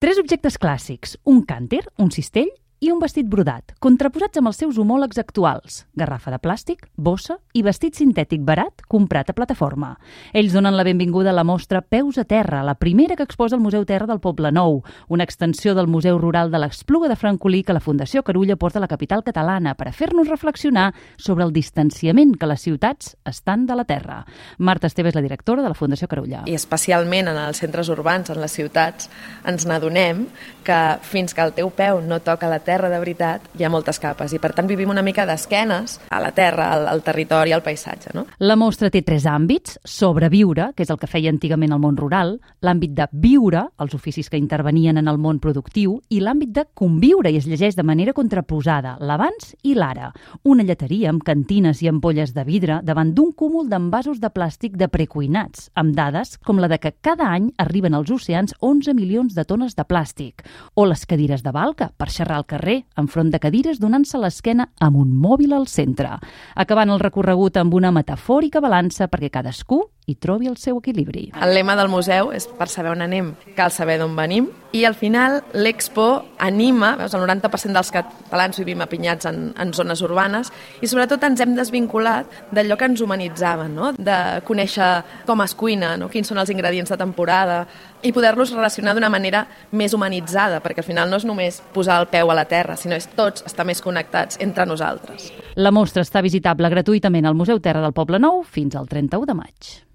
Tres objectes clàssics, un cànter, un cistell i un vestit brodat, contraposats amb els seus homòlegs actuals, garrafa de plàstic, bossa i vestit sintètic barat comprat a plataforma. Ells donen la benvinguda a la mostra Peus a Terra, la primera que exposa el Museu Terra del Poble Nou, una extensió del Museu Rural de l'Espluga de Francolí que la Fundació Carulla porta a la capital catalana per a fer-nos reflexionar sobre el distanciament que les ciutats estan de la terra. Marta Esteve és la directora de la Fundació Carulla. I especialment en els centres urbans, en les ciutats, ens n'adonem que fins que el teu peu no toca la terra terra de veritat hi ha moltes capes i per tant vivim una mica d'esquenes a la terra, al, al territori, al paisatge. No? La mostra té tres àmbits, sobreviure, que és el que feia antigament el món rural, l'àmbit de viure, els oficis que intervenien en el món productiu, i l'àmbit de conviure, i es llegeix de manera contraposada, l'abans i l'ara. Una lleteria amb cantines i ampolles de vidre davant d'un cúmul d'envasos de plàstic de precuinats, amb dades com la de que cada any arriben als oceans 11 milions de tones de plàstic, o les cadires de balca per xerrar al carrer carrer, enfront de cadires, donant-se l'esquena amb un mòbil al centre, acabant el recorregut amb una metafòrica balança perquè cadascú hi trobi el seu equilibri. El lema del museu és per saber on anem, cal saber d'on venim, i al final l'Expo anima, veus, el 90% dels catalans vivim apinyats en, en zones urbanes, i sobretot ens hem desvinculat d'allò que ens humanitzaven, no? de conèixer com es cuina, no? quins són els ingredients de temporada, i poder-los relacionar d'una manera més humanitzada, perquè al final no és només posar el peu a la terra, sinó és tots estar més connectats entre nosaltres. La mostra està visitable gratuïtament al Museu Terra del Poble Nou fins al 31 de maig.